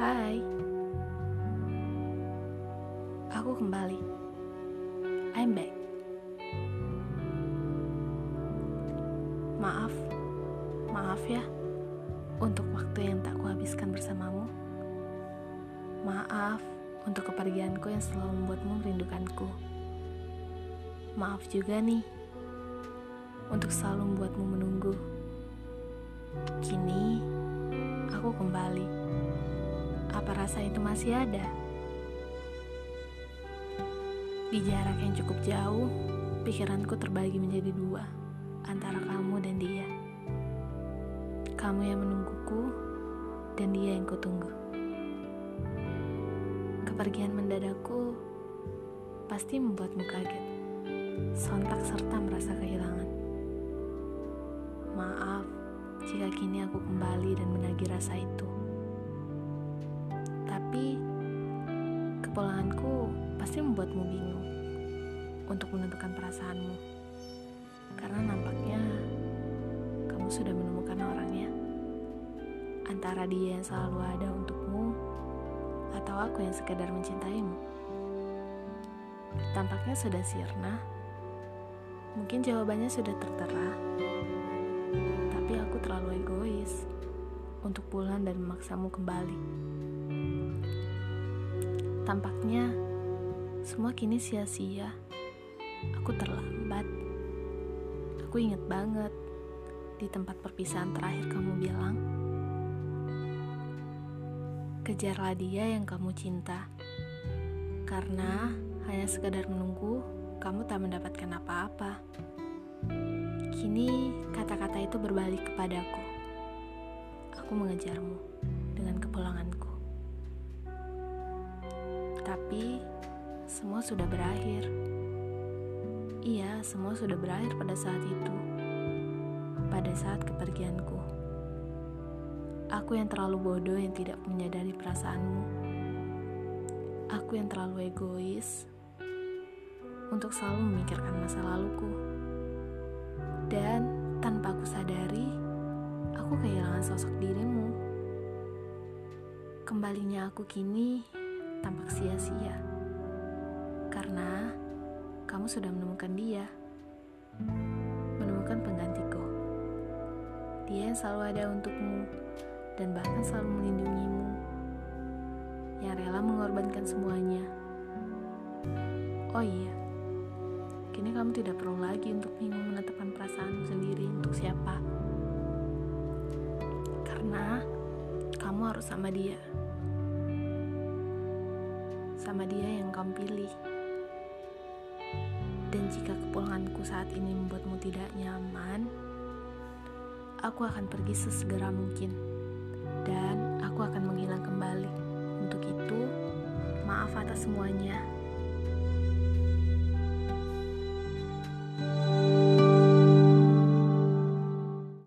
Hai, aku kembali. I'm back. Maaf, maaf ya untuk waktu yang tak kuhabiskan bersamamu. Maaf untuk kepergianku yang selalu membuatmu merindukanku. Maaf juga nih untuk selalu membuatmu menunggu. Kini aku kembali. Apa rasa itu masih ada? Di jarak yang cukup jauh, pikiranku terbagi menjadi dua antara kamu dan dia. Kamu yang menungguku dan dia yang kutunggu. Kepergian mendadakku pasti membuatmu kaget, sontak serta merasa kehilangan. Maaf jika kini aku kembali dan menagih rasa itu. Tapi kepulanganku pasti membuatmu bingung untuk menentukan perasaanmu. Karena nampaknya kamu sudah menemukan orangnya. Antara dia yang selalu ada untukmu atau aku yang sekedar mencintaimu. Tampaknya sudah sirna. Mungkin jawabannya sudah tertera. Tapi aku terlalu egois untuk pulang dan memaksamu kembali. Tampaknya semua kini sia-sia. Aku terlambat. Aku ingat banget di tempat perpisahan terakhir kamu bilang, kejarlah dia yang kamu cinta. Karena hanya sekedar menunggu, kamu tak mendapatkan apa-apa. Kini kata-kata itu berbalik kepadaku. Aku mengejarmu dengan kepulanganku. Tapi semua sudah berakhir. Iya, semua sudah berakhir pada saat itu. Pada saat kepergianku. Aku yang terlalu bodoh yang tidak menyadari perasaanmu. Aku yang terlalu egois untuk selalu memikirkan masa laluku. Dan tanpa aku sadari, aku kehilangan sosok dirimu. Kembalinya aku kini tampak sia-sia. Karena kamu sudah menemukan dia. Menemukan penggantiku. Dia yang selalu ada untukmu dan bahkan selalu melindungimu. Yang rela mengorbankan semuanya. Oh iya, kini kamu tidak perlu lagi untuk bingung menetapkan perasaanmu sendiri untuk siapa. Karena kamu harus sama dia sama dia yang kamu pilih. Dan jika kepulanganku saat ini membuatmu tidak nyaman, aku akan pergi sesegera mungkin. Dan aku akan menghilang kembali. Untuk itu, maaf atas semuanya.